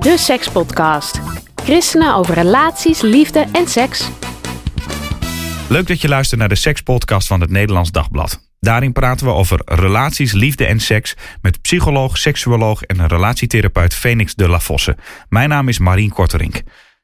De Sekspodcast. Christenen over relaties, liefde en seks. Leuk dat je luistert naar de sekspodcast van het Nederlands Dagblad. Daarin praten we over relaties, liefde en seks met psycholoog, seksuoloog en relatietherapeut Phoenix de la Fosse. Mijn naam is Marien Korterink.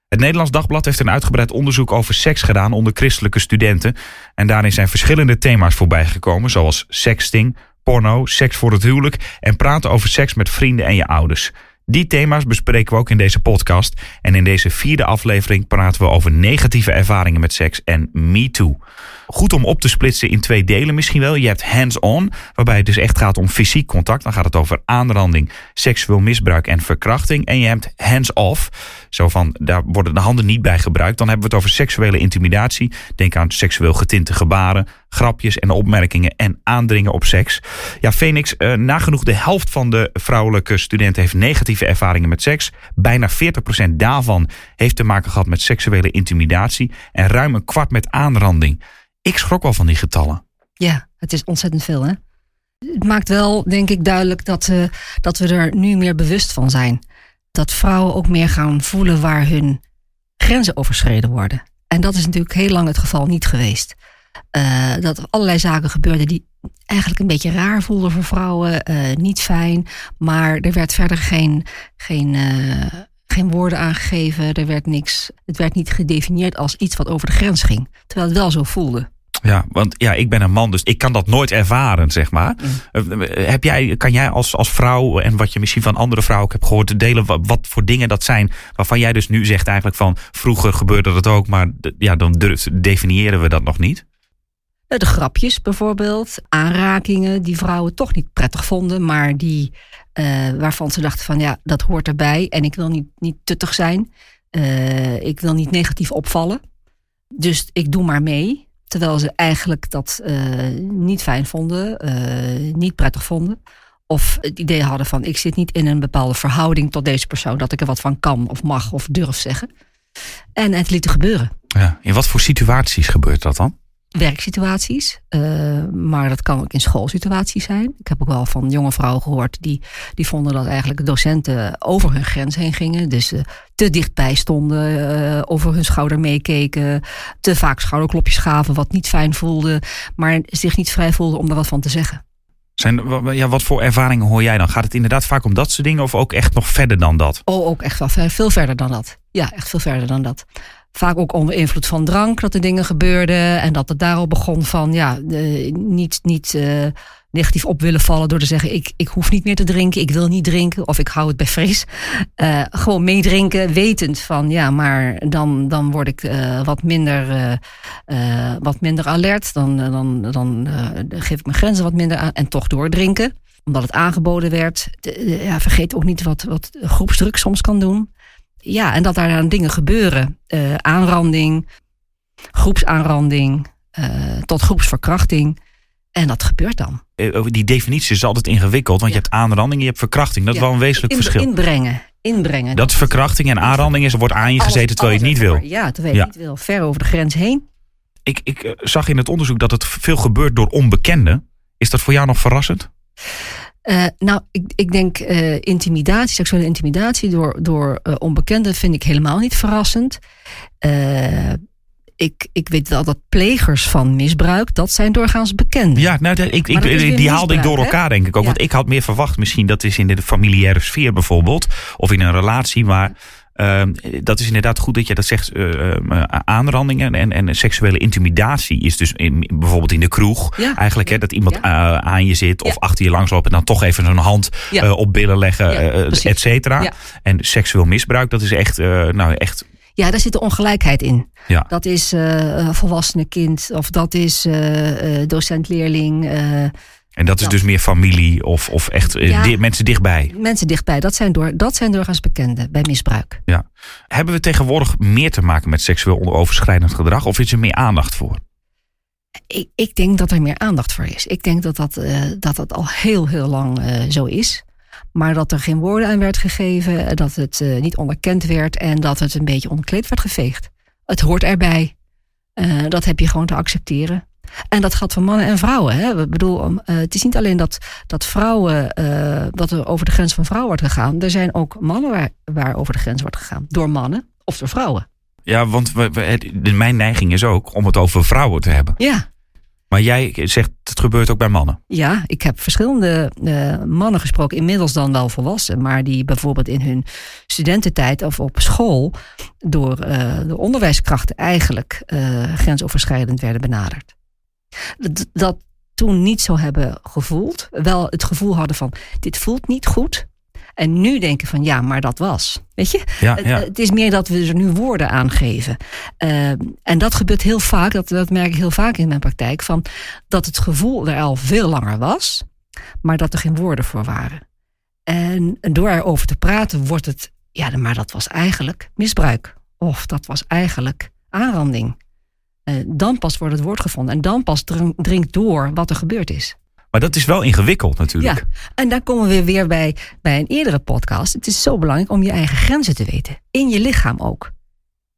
Het Nederlands Dagblad heeft een uitgebreid onderzoek over seks gedaan onder christelijke studenten. En daarin zijn verschillende thema's voorbijgekomen, zoals sexting, porno, seks voor het huwelijk en praten over seks met vrienden en je ouders. Die thema's bespreken we ook in deze podcast. En in deze vierde aflevering praten we over negatieve ervaringen met seks en Me Too. Goed om op te splitsen in twee delen misschien wel. Je hebt hands-on, waarbij het dus echt gaat om fysiek contact. Dan gaat het over aanranding, seksueel misbruik en verkrachting. En je hebt hands-off, zo van daar worden de handen niet bij gebruikt. Dan hebben we het over seksuele intimidatie. Denk aan seksueel getinte gebaren, grapjes en opmerkingen en aandringen op seks. Ja, Phoenix, eh, nagenoeg de helft van de vrouwelijke studenten heeft negatieve ervaringen met seks. Bijna 40% daarvan heeft te maken gehad met seksuele intimidatie. En ruim een kwart met aanranding. Ik schrok wel van die getallen. Ja, het is ontzettend veel, hè? Het maakt wel, denk ik, duidelijk dat, uh, dat we er nu meer bewust van zijn. Dat vrouwen ook meer gaan voelen waar hun grenzen overschreden worden. En dat is natuurlijk heel lang het geval niet geweest. Uh, dat er allerlei zaken gebeurden die eigenlijk een beetje raar voelden voor vrouwen, uh, niet fijn. Maar er werd verder geen, geen, geen woorden aangegeven. Er werd niks, het werd niet gedefinieerd als iets wat over de grens ging. Terwijl het wel zo voelde. Ja, want ja, ik ben een man, dus ik kan dat nooit ervaren, zeg maar. Mm. Heb jij, kan jij als, als vrouw, en wat je misschien van andere vrouwen hebt gehoord, delen wat, wat, voor dingen dat zijn, waarvan jij dus nu zegt eigenlijk van, vroeger gebeurde dat ook, maar ja, dan durf, definiëren we dat nog niet? De grapjes bijvoorbeeld, aanrakingen die vrouwen toch niet prettig vonden, maar die, uh, waarvan ze dachten van ja, dat hoort erbij en ik wil niet, niet tuttig zijn. Uh, ik wil niet negatief opvallen. Dus ik doe maar mee. Terwijl ze eigenlijk dat uh, niet fijn vonden, uh, niet prettig vonden. Of het idee hadden van ik zit niet in een bepaalde verhouding tot deze persoon. Dat ik er wat van kan of mag of durf zeggen. En het lieten gebeuren. Ja, in wat voor situaties gebeurt dat dan? Werksituaties. Uh, maar dat kan ook in schoolsituaties zijn. Ik heb ook wel van jonge vrouwen gehoord die, die vonden dat eigenlijk docenten over hun grens heen gingen. Dus uh, te dichtbij stonden, uh, over hun schouder meekeken, te vaak schouderklopjes gaven, wat niet fijn voelde, maar zich niet vrij voelden om er wat van te zeggen. Zijn, ja, wat voor ervaringen hoor jij dan? Gaat het inderdaad vaak om dat soort dingen of ook echt nog verder dan dat? Oh, ook echt wel veel verder dan dat. Ja, echt veel verder dan dat vaak ook onder invloed van drank dat er dingen gebeurden. En dat het daarop begon van ja, niet, niet uh, negatief op willen vallen door te zeggen: ik, ik hoef niet meer te drinken, ik wil niet drinken of ik hou het bij fris. Uh, gewoon meedrinken, wetend van ja, maar dan, dan word ik wat, minder, wat minder alert. Dan, dan, dan geef ik mijn grenzen wat minder aan en toch doordrinken omdat het aangeboden werd. Ja, vergeet ook niet wat, wat groepsdruk soms kan doen ja, en dat daar dan dingen gebeuren. Uh, aanranding, groepsaanranding, uh, tot groepsverkrachting. En dat gebeurt dan. Eh, die definitie is altijd ingewikkeld, want ja. je hebt aanranding en je hebt verkrachting. Dat is wel een wezenlijk In, verschil. Inbrengen. inbrengen. Dat, is verkrachting en aanranding is, er wordt aan je gezeten terwijl je het niet wil. Ja, terwijl je het niet wil. Ver over de grens heen. Ik, ik zag in het onderzoek dat het veel gebeurt door onbekenden. Is dat voor jou nog verrassend? Uh, nou, ik, ik denk uh, intimidatie, seksuele intimidatie door, door uh, onbekenden vind ik helemaal niet verrassend. ik, ik weet wel dat plegers van misbruik, dat zijn doorgaans bekenden. Ja, nou, ik, ik, die haalde ik door elkaar, denk ik ook. Ja. Want ik had meer verwacht, misschien dat is in de familiaire sfeer bijvoorbeeld, of in een relatie, maar uh, dat is inderdaad goed dat je dat zegt. Uh, uh, aanrandingen en, en seksuele intimidatie is dus in, bijvoorbeeld in de kroeg. Ja. Eigenlijk hè, dat iemand ja. aan je zit of achter je langs loopt en dan toch even zijn hand op billen leggen, et cetera. En seksueel misbruik, dat is echt, nou echt ja, daar zit de ongelijkheid in. Ja. Dat is uh, volwassene kind of dat is uh, docent-leerling. Uh, En dat is dus meer familie of, of echt eh, Ja. di- mensen dichtbij. Mensen dichtbij, dat zijn, door, dat zijn doorgaans bekenden bij misbruik. Hebben we tegenwoordig meer te maken met seksueel overschrijdend gedrag of is er meer aandacht voor? Ik, ik denk dat er meer aandacht voor is. Ik denk dat dat, eh, dat, dat al heel, heel lang eh, zo is. Maar dat er geen woorden aan werd gegeven, dat het niet onderkend werd en dat het een beetje ontkleed werd geveegd. Het hoort erbij. Dat heb je gewoon te accepteren. En dat geldt voor mannen en vrouwen. Hè? Ik bedoel, eh, het is niet alleen dat, dat vrouwen, eh, dat er over de grens van vrouwen wordt gegaan. Er zijn ook mannen waar, waar over de grens wordt gegaan. Door mannen of door vrouwen. Ja, want we, we- het- de- mijn neiging is ook om het over vrouwen te hebben. Ja, Maar jij zegt het gebeurt ook bij mannen. Ja, ik heb verschillende eh, mannen gesproken, inmiddels dan wel volwassen, maar die bijvoorbeeld in hun studententijd of op school door de onderwijskrachten eigenlijk grensoverschrijdend werden benaderd. Dat, dat toen niet zo hebben gevoeld, wel het gevoel hadden van dit voelt niet goed. En nu denken van ja, maar dat was. Weet je? Ja, Het, ja. het is meer dat we er nu woorden aan geven. Eh, en dat gebeurt heel vaak, dat, dat merk ik heel vaak in mijn praktijk, van dat het gevoel er al veel langer was, maar dat er geen woorden voor waren. En door erover te praten wordt het, ja, maar dat was eigenlijk misbruik. Of dat was eigenlijk aanranding. Eh, dan pas wordt het woord gevonden en dan pas dringt door wat er gebeurd is. Maar dat is wel ingewikkeld natuurlijk. Ja, en daar komen we weer bij, bij een eerdere podcast. Het is zo belangrijk om je eigen grenzen te weten. In je lichaam ook.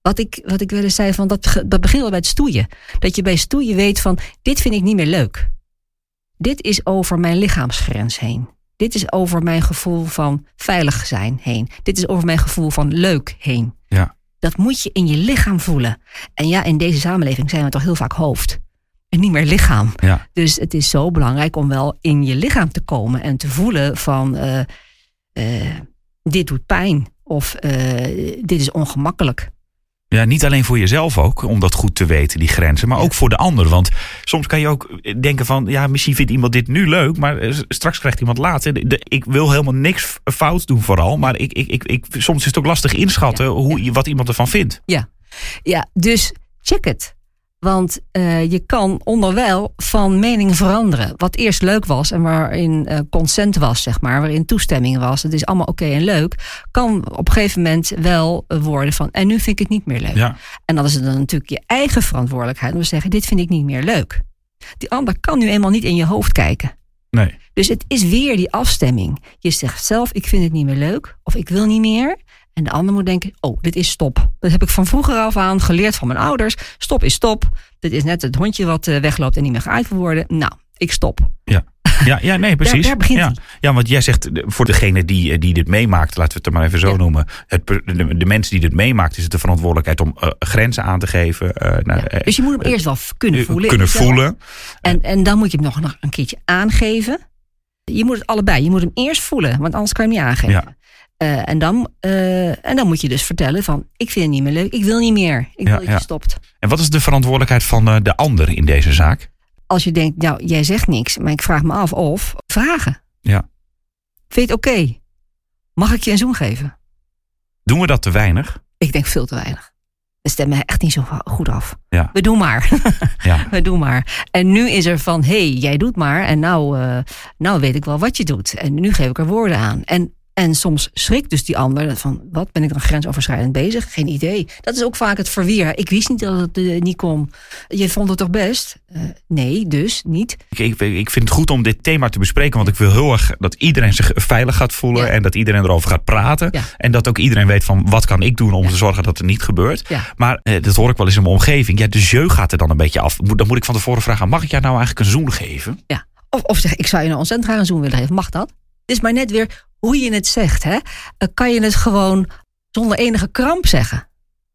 Wat ik, wat ik wel eens zei, van dat, dat begint al bij het stoeien. Dat je bij stoeien weet van, dit vind ik niet meer leuk. Dit is over mijn lichaamsgrens heen. Dit is over mijn gevoel van veilig zijn heen. Dit is over mijn gevoel van leuk heen. Ja. Dat moet je in je lichaam voelen. En ja, in deze samenleving zijn we toch heel vaak hoofd. En niet meer lichaam. Ja. Dus het is zo belangrijk om wel in je lichaam te komen en te voelen van eh, eh, dit doet pijn of eh, dit is ongemakkelijk. Ja, niet alleen voor jezelf ook, om dat goed te weten, die grenzen, maar Ja. ook voor de ander. Want soms kan je ook denken van, ja, misschien vindt iemand dit nu leuk, maar eh, straks krijgt iemand later. De- ik wil helemaal niks fout doen vooral, maar ik, ik, ik, ik, soms is het ook lastig inschatten Ja, hoe, je- wat iemand ervan vindt. Ja, dus check het. Want eh, je kan onderwijl van mening veranderen. Wat eerst leuk was en waarin eh, consent was, zeg maar, waarin toestemming was, het is allemaal oké en leuk, kan op een gegeven moment wel worden van en nu vind ik het niet meer leuk. Ja, En dan is het dan natuurlijk je eigen verantwoordelijkheid om te zeggen: dit vind ik niet meer leuk. Die ander kan nu eenmaal niet in je hoofd kijken. nee. Dus het is weer die afstemming. Je zegt zelf: ik vind het niet meer leuk of ik wil niet meer. En de ander moet denken: oh, dit is stop. Dat heb ik van vroeger af aan geleerd van mijn ouders. Stop is stop. Dit is net het hondje wat eh, wegloopt en niet meer geaaid wil worden. Nou, ik stop. Ja, ja, nee, precies. daar ja. ja, want jij zegt voor degene die, eh, die dit meemaakt, laten we het er maar even zo Ja. noemen. Het, de, de mensen die dit meemaakt, is het de verantwoordelijkheid om eh, grenzen aan te geven. nou, Dus je moet hem eerst wel kunnen voelen. kunnen voelen. En, en dan moet je hem nog, nog een keertje aangeven. Je moet het allebei. Je moet hem eerst voelen, want anders kan je hem niet aangeven. Eh, en, dan, eh, en dan moet je dus vertellen van, ik vind het niet meer leuk, ik wil niet meer. Ik Ja, wil dat ja. je stopt. En wat is de verantwoordelijkheid van eh, de ander in deze zaak? Als je denkt, nou, jij zegt niks, maar ik vraag me af of, vragen. Ja. Vind oké? Mag ik je een zoen geven? Doen we dat te weinig? Ik denk veel te weinig. We stemmen echt niet zo goed af. Ja. We doen maar. Ja. we doen maar. En nu is er van, hé, hey, jij doet maar. En nou, nou weet ik wel wat je doet. En nu geef ik er woorden aan. En, en soms schrikt dus die ander van, wat ben ik dan grensoverschrijdend bezig? Geen idee. Dat is ook vaak het verweer. Ik wist niet dat het eh, niet kon. Je vond het toch best? Eh, nee, dus niet. Ik, ik, ik vind het goed om dit thema te bespreken, want ik wil heel erg dat iedereen zich veilig gaat voelen Ja. en dat iedereen erover gaat praten. Ja. En dat ook iedereen weet van wat kan ik doen om te zorgen dat het niet gebeurt. Ja. Maar eh, dat hoor ik wel eens in mijn omgeving. Ja, de jeu gaat er dan een beetje af. Dan moet ik van tevoren vragen, mag ik jou nou eigenlijk een zoen geven? Of, of zeg, ik zou je nou ontzettend graag een zoen willen geven. Mag dat? Is maar net weer hoe je het zegt. Hè? Eh, Kan je het gewoon zonder enige kramp zeggen?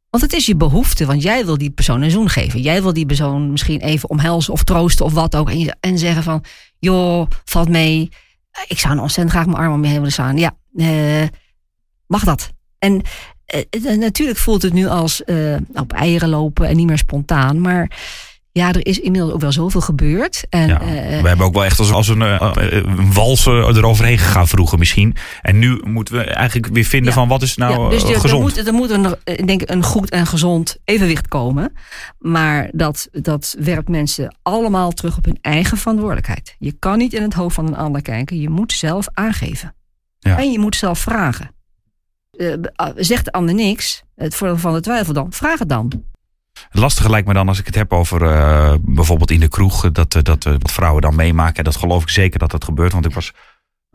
Want het is je behoefte, want jij wil die persoon een zoen geven. Jij wil die persoon misschien even omhelzen of troosten of wat ook. En, en zeggen van, joh, valt mee. Ik zou nou ontzettend graag mijn arm om je heen willen slaan. Ja, eh, mag dat? En eh, eh, natuurlijk voelt het nu als eh, op eieren lopen en niet meer spontaan. Maar Ja, er is inmiddels ook wel zoveel gebeurd. En, Ja, eh, we hebben ook wel echt als, als een, eh, een wals eroverheen gegaan vroeger misschien. En nu moeten we eigenlijk weer vinden Ja. van wat is nou ja, dus er, er gezond. moet, er moet een, eh, ik denk een goed en gezond evenwicht komen. Maar dat, dat werpt mensen allemaal terug op hun eigen verantwoordelijkheid. Je kan niet in het hoofd van een ander kijken. Je moet zelf aangeven. Ja. En je moet zelf vragen. Ah, zegt de ander niks, het voordeel van de twijfel dan, vraag het dan. Het lastige lijkt me dan als ik het heb over eh, bijvoorbeeld in de kroeg. eh, Dat, eh, dat, wat vrouwen dan meemaken. En dat geloof ik zeker dat dat gebeurt. Want ik was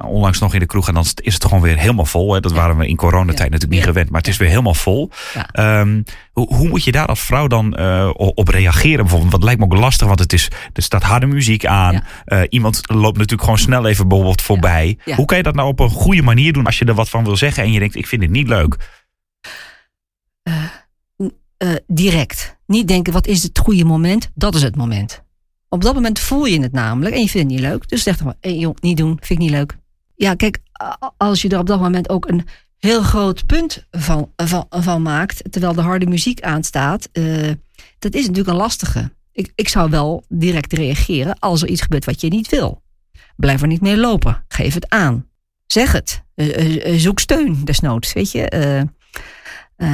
onlangs nog in de kroeg en dan is het gewoon weer helemaal vol. Hè. Dat waren we in coronatijd Ja. natuurlijk niet Ja. gewend. Maar het is weer helemaal vol. Ja. Ehm, hoe, hoe moet je daar als vrouw dan op reageren? Bijvoorbeeld, wat lijkt me ook lastig. Want het is, er staat harde muziek aan. Iemand loopt natuurlijk gewoon snel even bijvoorbeeld voorbij. Hoe kan je dat nou op een goede manier doen als je er wat van wil zeggen. En je denkt ik vind het niet leuk. Eh, direct. Niet denken, wat is het goede moment? Dat is het moment. Op dat moment voel je het namelijk en je vindt het niet leuk. Dus zeg dan maar, hey, joh, niet doen, vind ik niet leuk. Ja, kijk, als je er op dat moment ook een heel groot punt van, van, maakt, terwijl de harde muziek aanstaat, eh, dat is natuurlijk een lastige. Ik, ik zou wel direct reageren als er iets gebeurt wat je niet wil. Blijf er niet mee lopen. Geef het aan. Zeg het. Eh, zoek steun, desnoods. Weet je, Eh,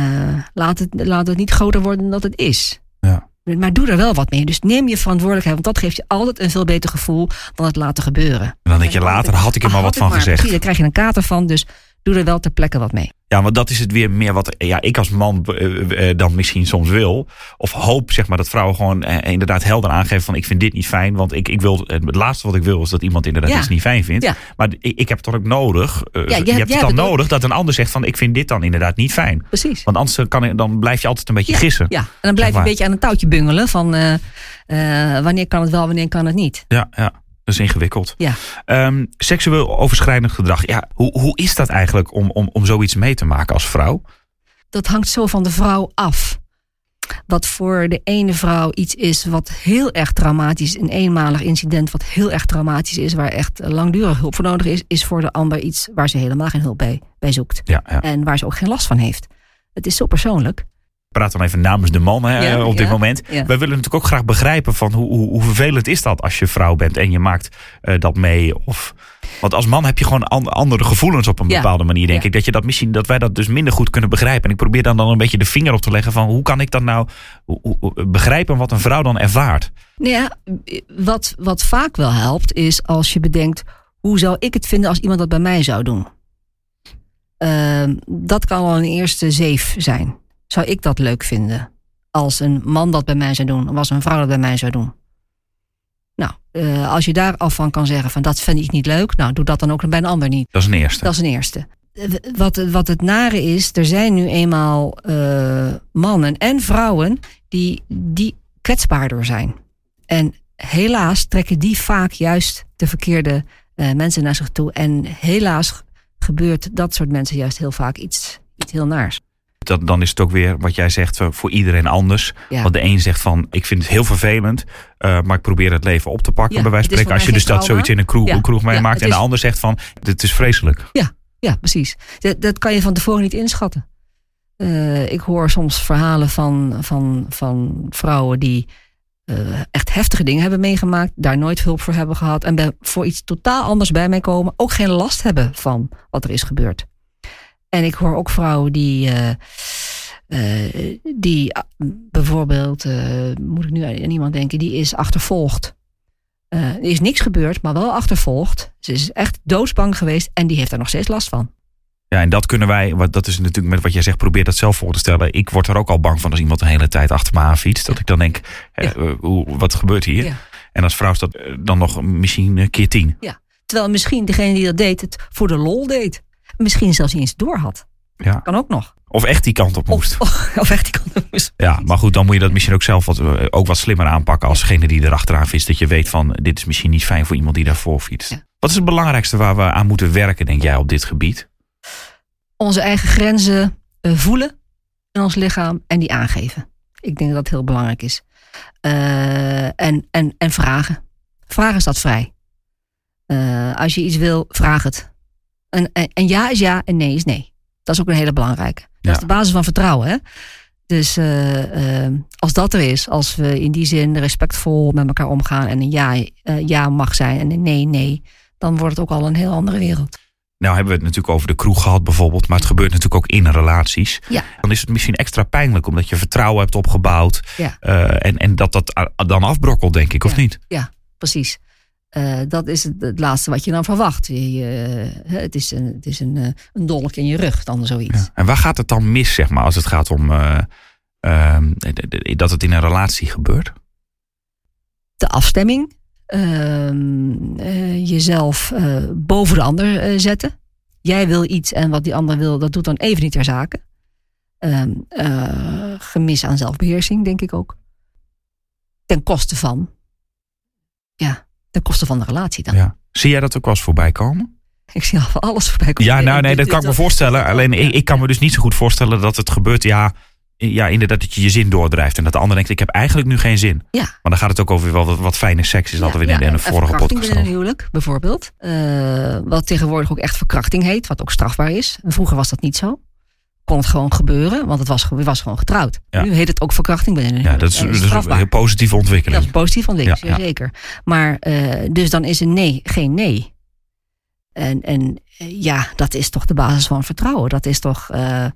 laat, het, laat het niet groter worden dan dat het is. Ja. Maar doe er wel wat mee. Dus neem je verantwoordelijkheid, want dat geeft je altijd een veel beter gevoel dan het laten gebeuren. En dan denk je later had ik er maar wat van gezegd. Daar krijg je een kater van, dus doe er wel ter plekke wat mee. Ja, want dat is het weer meer wat ja, ik als man eh, eh, dan misschien soms wil. Of hoop zeg maar dat vrouwen gewoon eh, inderdaad helder aangeven van ik vind dit niet fijn. Want ik, ik wil, het laatste wat ik wil is dat iemand inderdaad Ja. iets niet fijn vindt. Ja. Maar ik, ik heb het dan ook nodig. eh, jij- je hebt het dan ook. nodig dat een ander zegt van ik vind dit dan inderdaad niet fijn. Precies. Want anders kan, dan blijf je altijd een beetje Ja, gissen. Ja, en dan blijf je een beetje aan een touwtje bungelen van eh, eh, wanneer kan het wel, wanneer kan het niet. Ja, ja. Dat is ingewikkeld. Ja. Ehm, seksueel overschrijdend gedrag. Ja, hoe, hoe is dat eigenlijk om, om, om zoiets mee te maken als vrouw? dat hangt zo van de vrouw af. Wat voor de ene vrouw iets is wat heel erg traumatisch, een eenmalig incident wat heel erg traumatisch is, waar echt langdurig hulp voor nodig is, is voor de ander iets waar ze helemaal geen hulp bij, bij zoekt. Ja, ja. En waar ze ook geen last van heeft. Het is zo persoonlijk. Praat dan even namens de man hè, Ja, op dit ja, moment. ja. Wij willen natuurlijk ook graag begrijpen van hoe, hoe, hoe vervelend is dat als je vrouw bent en je maakt eh, dat mee. Of, want als man heb je gewoon an- andere gevoelens op een bepaalde manier, denk ik. Dat, je dat, misschien, dat wij dat dus minder goed kunnen begrijpen. En ik probeer dan, dan een beetje de vinger op te leggen van hoe kan ik dat nou hoe- hoe- begrijpen wat een vrouw dan ervaart. Nou ja, wat, wat vaak wel helpt is als je bedenkt, hoe zou ik het vinden als iemand dat bij mij zou doen? Ehm, dat kan al een eerste zeef zijn. Zou ik dat leuk vinden? Als een man dat bij mij zou doen, of als een vrouw dat bij mij zou doen. Nou, eh, als je daar af van kan zeggen van dat vind ik niet leuk, nou doe dat dan ook bij een ander niet. Dat is een eerste. Dat is een eerste. Eh, Wat, wat het nare is, er zijn nu eenmaal eh, mannen en vrouwen die, die kwetsbaarder zijn. En helaas trekken die vaak juist de verkeerde mensen naar zich toe. En helaas gebeurt dat soort mensen juist heel vaak iets, iets heel naars. Dat, dan is het ook weer wat jij zegt eh, voor iedereen anders. Ja. Want de een zegt van ik vind het heel vervelend, eh, maar ik probeer het leven op te pakken. Ja, bij wijze van spreken. Als je dus dat zoiets in een kroeg, Ja, een kroeg ja, meemaakt en de ander zegt van dit is vreselijk. Ja, precies. Dat, dat kan je van tevoren niet inschatten. Eh, ik hoor soms verhalen van, van, van vrouwen die echt heftige dingen hebben meegemaakt, daar nooit hulp voor hebben gehad en bij, voor iets totaal anders bij mij komen, ook geen last hebben van wat er is gebeurd. En ik hoor ook vrouwen die, eh, eh, die bijvoorbeeld, eh, moet ik nu aan iemand denken, die is achtervolgd. Er is niks gebeurd, maar wel achtervolgd. Ze is echt doodsbang geweest en die heeft er nog steeds last van. Ja, en dat kunnen wij, wat, dat is natuurlijk met wat jij zegt, probeer dat zelf voor te stellen. Ik word er ook al bang van als iemand de hele tijd achter me aan fietst. Dat ik dan denk, Ja. hoe, wat gebeurt hier? Ja. En als vrouw is dat dan nog misschien een keer tien. Terwijl misschien degene die dat deed, het voor de lol deed. Misschien zelfs niet eens door had. Ja. Kan ook nog. Of echt die kant op moest. Of, echt die kan moest. Ja, maar goed, dan moet je dat misschien ook zelf wat, eh, ook wat slimmer aanpakken als degene die erachteraan fietst. Dat je weet van, dit is misschien niet fijn voor iemand die daarvoor fietst. Ja. Wat is het belangrijkste waar we aan moeten werken, denk jij, op dit gebied? Onze eigen grenzen eh, voelen in ons lichaam en die aangeven. Ik denk dat dat heel belangrijk is. Eh, en, en, en vragen. Vragen staat vrij. Als je iets wil, vraag het. En, en, en ja is ja en nee is nee. Dat is ook een hele belangrijke. Dat Ja. is de basis van vertrouwen. Hè? Dus uh, uh, als dat er is, als we in die zin respectvol met elkaar omgaan en een ja, uh, ja mag zijn en een nee, nee, dan wordt het ook al een heel andere wereld. Nou hebben we het natuurlijk over de kroeg gehad bijvoorbeeld, maar het gebeurt natuurlijk ook in relaties. Ja. Dan is het misschien extra pijnlijk omdat je vertrouwen hebt opgebouwd Ja. en, en dat dat dan afbrokkelt, denk ik, of niet? Ja, precies. Uh, dat is het, het, laatste wat je dan verwacht. Je, het is, een, het is een, uh, een dolk in je rug, dan zoiets. Ja. En waar gaat het dan mis, zeg maar, als het gaat om ehm, dat het in een relatie gebeurt? De afstemming. Ehm, jezelf boven de ander zetten. Jij wil iets en wat die ander wil, dat doet dan even niet ter zake. Ehm, gemis aan zelfbeheersing, denk ik ook. Ten koste van ja, ten koste van de relatie dan. Ja. Zie jij dat ook wel eens voorbij komen? Ik zie al van alles voorbij komen. Ja, nou nee, dat kan ik me voorstellen. Alleen ik, ik kan me dus niet zo goed voorstellen dat het gebeurt. Ja, ja, inderdaad dat je je zin doordrijft. En dat de ander denkt, ik heb eigenlijk nu geen zin. Ja. Maar dan gaat het ook over wel wat, wat fijne seks is. Hadden we in, ja, in de vorige podcast in een huwelijk, bijvoorbeeld. Uh, wat tegenwoordig ook echt verkrachting heet. Wat ook strafbaar is. Vroeger was dat niet zo. Kon het gewoon gebeuren, want het was, was gewoon getrouwd. Ja. Nu heet het ook verkrachting binnen Ja, dat is, dat is een heel positieve ontwikkeling. Dat is een positieve ontwikkeling, Ja, ja. zeker. Maar uh, dus dan is een nee geen nee. En, en uh, ja, dat is toch de basis van vertrouwen. Dat is toch, uh,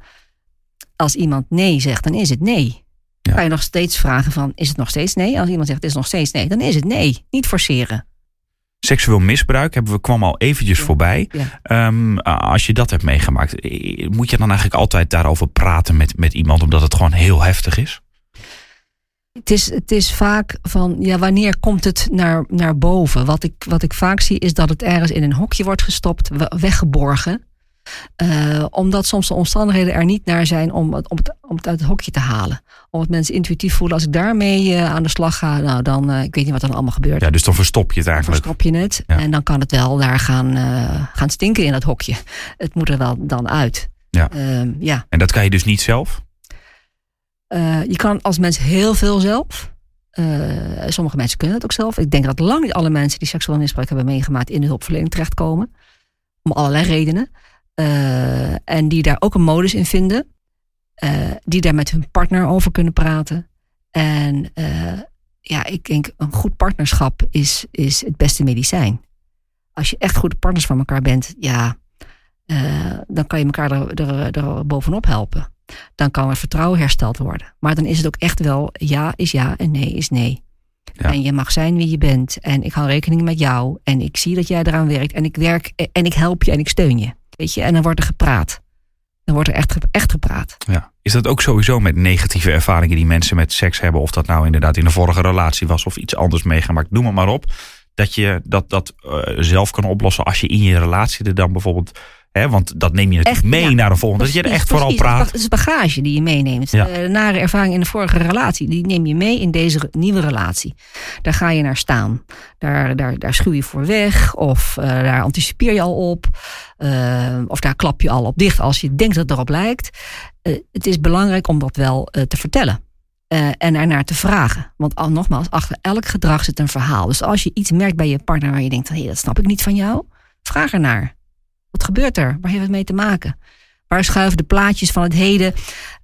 als iemand nee zegt, dan is het nee. Kan je nog steeds vragen van, is het nog steeds nee? Als iemand zegt, het is nog steeds nee, dan is het nee. Niet forceren. Seksueel misbruik hebben we, kwam al eventjes Ja. voorbij. Ja. Um, als je dat hebt meegemaakt, moet je dan eigenlijk altijd daarover praten met, met iemand, omdat het gewoon heel heftig is? Het is, het is vaak van, ja, wanneer komt het naar, naar boven? Wat ik, wat ik vaak zie is dat het ergens in een hokje wordt gestopt, we- weggeborgen. Uh, omdat soms de omstandigheden er niet naar zijn om het, om, het, om het uit het hokje te halen. Omdat mensen intuïtief voelen, als ik daarmee uh, aan de slag ga, nou dan, uh, ik weet niet wat er dan allemaal gebeurt. Ja, dus dan verstop je het eigenlijk. Verstop je het Ja. en dan kan het wel daar gaan, gaan stinken in dat hokje. Het moet er wel dan uit. Ja. Uh, ja. En dat kan je dus niet zelf? Je kan als mens heel veel zelf. Uh, sommige mensen kunnen het ook zelf. Ik denk dat lang niet alle mensen die seksueel misbruik hebben meegemaakt in de hulpverlening terechtkomen. Om allerlei redenen. Uh, en die daar ook een modus in vinden. Uh, die daar met hun partner over kunnen praten. En uh, ja, ik denk een goed partnerschap is, is het beste medicijn. Als je echt goede partners van elkaar bent, ja, dan kan je elkaar er, er, er bovenop helpen. Dan kan er vertrouwen hersteld worden. Maar dan is het ook echt wel ja is ja en nee is nee. Ja. En je mag zijn wie je bent. En ik hou rekening met jou. En ik zie dat jij eraan werkt. En ik werk en ik help je en ik steun je. Weet je, en dan wordt er gepraat. Dan wordt er echt, echt gepraat. Ja. Is dat ook sowieso met negatieve ervaringen die mensen met seks hebben? Of dat nou inderdaad in de vorige relatie was of iets anders meegemaakt? Noem het maar op. Dat je dat, dat uh, zelf kan oplossen als je in je relatie er dan bijvoorbeeld... Hè, want dat neem je natuurlijk Echt, mee ja. naar de volgende. Precies, dat je er echt precies. vooral praat. Het is bagage die je meeneemt. Ja. Uh, nare ervaring in de vorige relatie, die neem je mee in deze nieuwe relatie. Daar ga je naar staan. Daar, daar, daar schuw je voor weg. Of uh, daar anticipeer je al op. Uh, of daar klap je al op dicht als je denkt dat het erop lijkt. Uh, het is belangrijk om dat wel te vertellen. Uh, en ernaar te vragen. Want al, nogmaals, achter elk gedrag zit een verhaal. Dus als je iets merkt bij je partner waar je denkt: hey, dat snap ik niet van jou, vraag ernaar. Wat gebeurt er? Waar heeft het mee te maken? Waar schuiven de plaatjes van het heden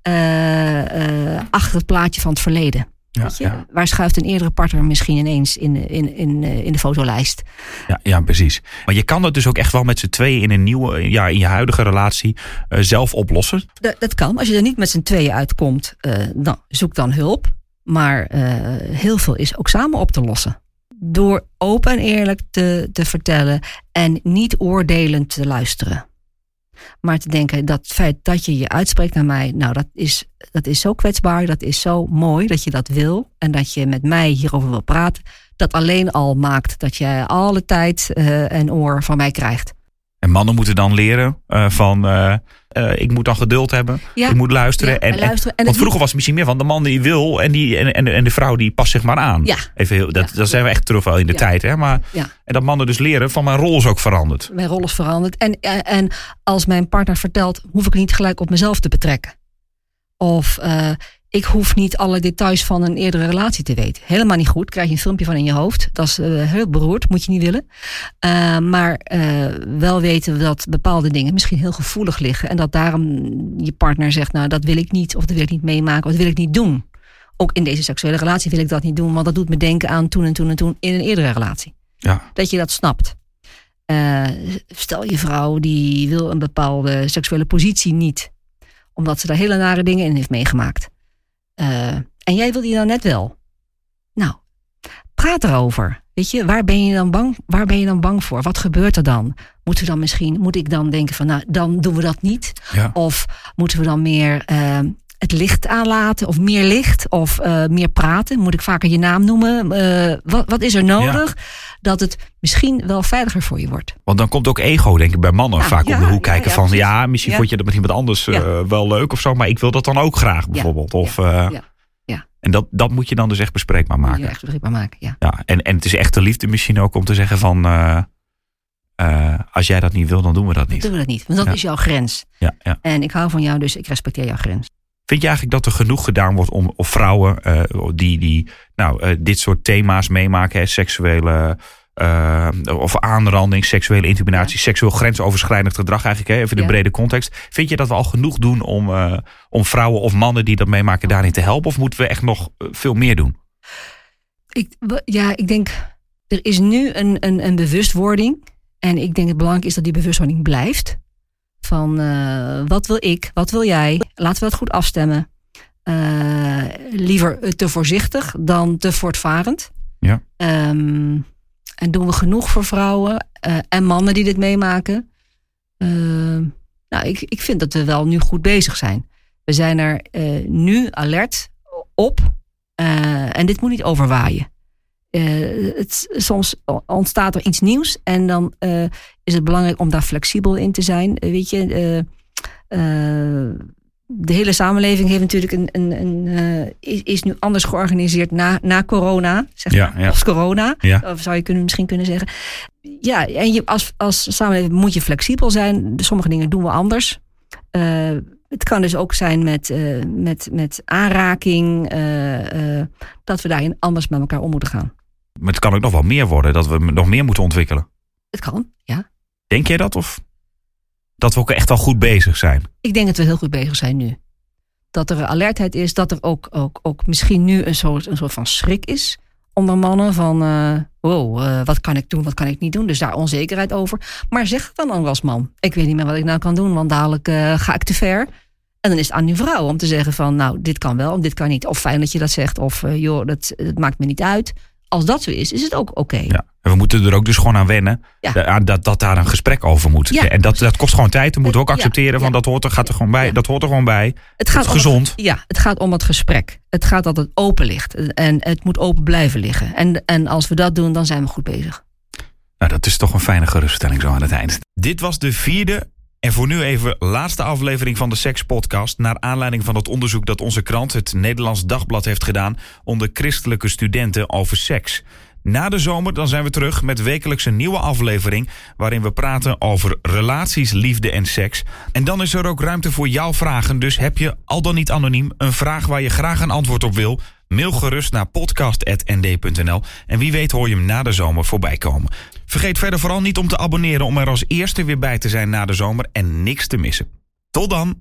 uh, uh, achter het plaatje van het verleden? Ja. Waar schuift een eerdere partner misschien ineens in, in, in, in de fotolijst? Ja, ja, precies. Maar je kan dat dus ook echt wel met z'n tweeën in een nieuwe, ja, in je huidige relatie uh, zelf oplossen. Dat, dat, kan. Als je er niet met z'n tweeën uitkomt, uh, dan zoek dan hulp. Maar uh, heel veel is ook samen op te lossen. Door open en eerlijk te, te vertellen en niet oordelend te luisteren. Maar te denken dat het feit dat je je uitspreekt naar mij, nou dat is, dat is zo kwetsbaar, dat is zo mooi dat je dat wil. En dat je met mij hierover wil praten. Dat alleen al maakt dat je alle tijd uh, en oor van mij krijgt. En mannen moeten dan leren uh, van uh, uh, ik moet dan geduld hebben, ja. ik moet luisteren. Ja, en, en, luisteren. En, want vroeger was het misschien meer van de man die wil en, die, en, en, en de vrouw die past zich maar aan. Ja. Even heel, dat, dat zijn we echt terug wel in de tijd. Hè? Maar. En dat mannen dus leren van mijn rol is ook veranderd. Mijn rol is veranderd. En, en als mijn partner vertelt, hoef ik niet gelijk op mezelf te betrekken. Of ik hoef niet alle details van een eerdere relatie te weten. Helemaal niet goed. Krijg je een filmpje van in je hoofd. Dat is uh, heel beroerd, moet je niet willen. Uh, maar uh, wel weten dat bepaalde dingen misschien heel gevoelig liggen. En dat daarom je partner zegt, nou dat wil ik niet. Of dat wil ik niet meemaken. Of dat wil ik niet doen. Ook in deze seksuele relatie wil ik dat niet doen. Want dat doet me denken aan toen en toen en toen in een eerdere relatie. Ja. Dat je dat snapt. stel je vrouw die wil een bepaalde seksuele positie niet. Omdat ze daar hele nare dingen in heeft meegemaakt. Uh, en jij wil die nou net wel. Nou, praat erover. Weet je, waar ben je dan bang, waar ben je dan bang voor? Wat gebeurt er dan? Moeten we dan misschien, moet ik dan denken van, nou, dan doen we dat niet? Ja. Of moeten we dan meer uh, het licht aanlaten? Of meer licht? Of uh, meer praten? Moet ik vaker je naam noemen? wat, wat is er nodig? Ja. Dat het misschien wel veiliger voor je wordt. Want dan komt ook ego, denk ik, bij mannen Ja, vaak ja, om de hoek kijken ja, van... ja, misschien vond je dat met iemand anders eh, wel leuk of zo... maar ik wil dat dan ook graag, bijvoorbeeld. Of, eh, ja. Ja. En dat, dat moet je dan dus echt bespreekbaar maken. echt begripbaar maken. Ja. Ja, en, en het is echt de liefde misschien ook om te zeggen van... eh, eh, als jij dat niet wil, dan doen we dat Dan niet. doen we dat niet, want dat Ja. is jouw grens. Ja, ja. En ik hou van jou, dus ik respecteer jouw grens. Vind je eigenlijk dat er genoeg gedaan wordt om of vrouwen eh, die, die nou, eh, dit soort thema's meemaken, hè, seksuele eh, of aanranding, seksuele intimidatie, seksueel grensoverschrijdend gedrag eigenlijk, hè, even de Ja. brede context. Vind je dat we al genoeg doen om, om vrouwen of mannen die dat meemaken daarin te helpen? Of moeten we echt nog veel meer doen? Ik, ja, ik denk, er is nu een, een, een bewustwording. En ik denk het belangrijk is dat die bewustwording blijft. Van wat wil ik, wat wil jij? Laten we dat goed afstemmen. Eh, liever te voorzichtig dan te voortvarend. Ja. Ehm, en doen we genoeg voor vrouwen eh, en mannen die dit meemaken? Ehm, nou, ik, ik vind dat we wel nu goed bezig zijn. We zijn er eh, nu alert op. En dit moet niet overwaaien. Het, soms ontstaat er iets nieuws en dan is het belangrijk om daar flexibel in te zijn. Weet je, de hele samenleving heeft natuurlijk een, een, een, eh, is, is nu anders georganiseerd na, na corona, zeg Ja, maar, ja. Ja. of zou je kunnen, misschien kunnen zeggen. Ja, en je, als, als samenleving moet je flexibel zijn. Sommige dingen doen we anders. Eh, het kan dus ook zijn met, eh, met, met aanraking, dat we daarin anders met elkaar om moeten gaan. Maar het kan ook nog wel meer worden, dat we nog meer moeten ontwikkelen. Het kan, ja. Denk jij dat? Of dat we ook echt al goed bezig zijn? Ik denk dat we heel goed bezig zijn nu. Dat er alertheid is, dat er ook, ook, ook misschien nu een soort, een soort van schrik is onder mannen. Van, eh, wow, eh, wat kan ik doen, wat kan ik niet doen? Dus daar onzekerheid over. Maar zeg het dan ook als man. Ik weet niet meer wat ik nou kan doen, want dadelijk eh, ga ik te ver. En dan is het aan die vrouw om te zeggen van, nou, dit kan wel, dit kan niet. Of fijn dat je dat zegt, of joh, dat, het maakt me niet uit. Als dat zo is, is het ook oké. Ja. En we moeten er ook dus gewoon aan wennen Ja. dat, dat daar een gesprek over moet. Ja. En dat, dat kost gewoon tijd. We moeten ook Ja, accepteren van dat hoort er, gaat er gewoon bij. Dat hoort er gewoon bij. Het gaat gezond. Het, ja, het gaat om het gesprek. Het gaat dat het open ligt. En het moet open blijven liggen. En, en als we dat doen, dan zijn we goed bezig. Nou, dat is toch een fijne geruststelling zo aan het eind. Dit was de vierde en voor nu even laatste aflevering van de Seks Podcast. Naar aanleiding van het onderzoek dat onze krant, het Nederlands Dagblad, heeft gedaan onder christelijke studenten over seks. Na de zomer dan zijn we terug met wekelijks een nieuwe aflevering waarin we praten over relaties, liefde en seks. En dan is er ook ruimte voor jouw vragen, dus heb je al dan niet anoniem een vraag waar je graag een antwoord op wil? Mail gerust naar podcast.nd.nl en wie weet hoor je hem na de zomer voorbij komen. Vergeet verder vooral niet om te abonneren om er als eerste weer bij te zijn na de zomer en niks te missen. Tot dan!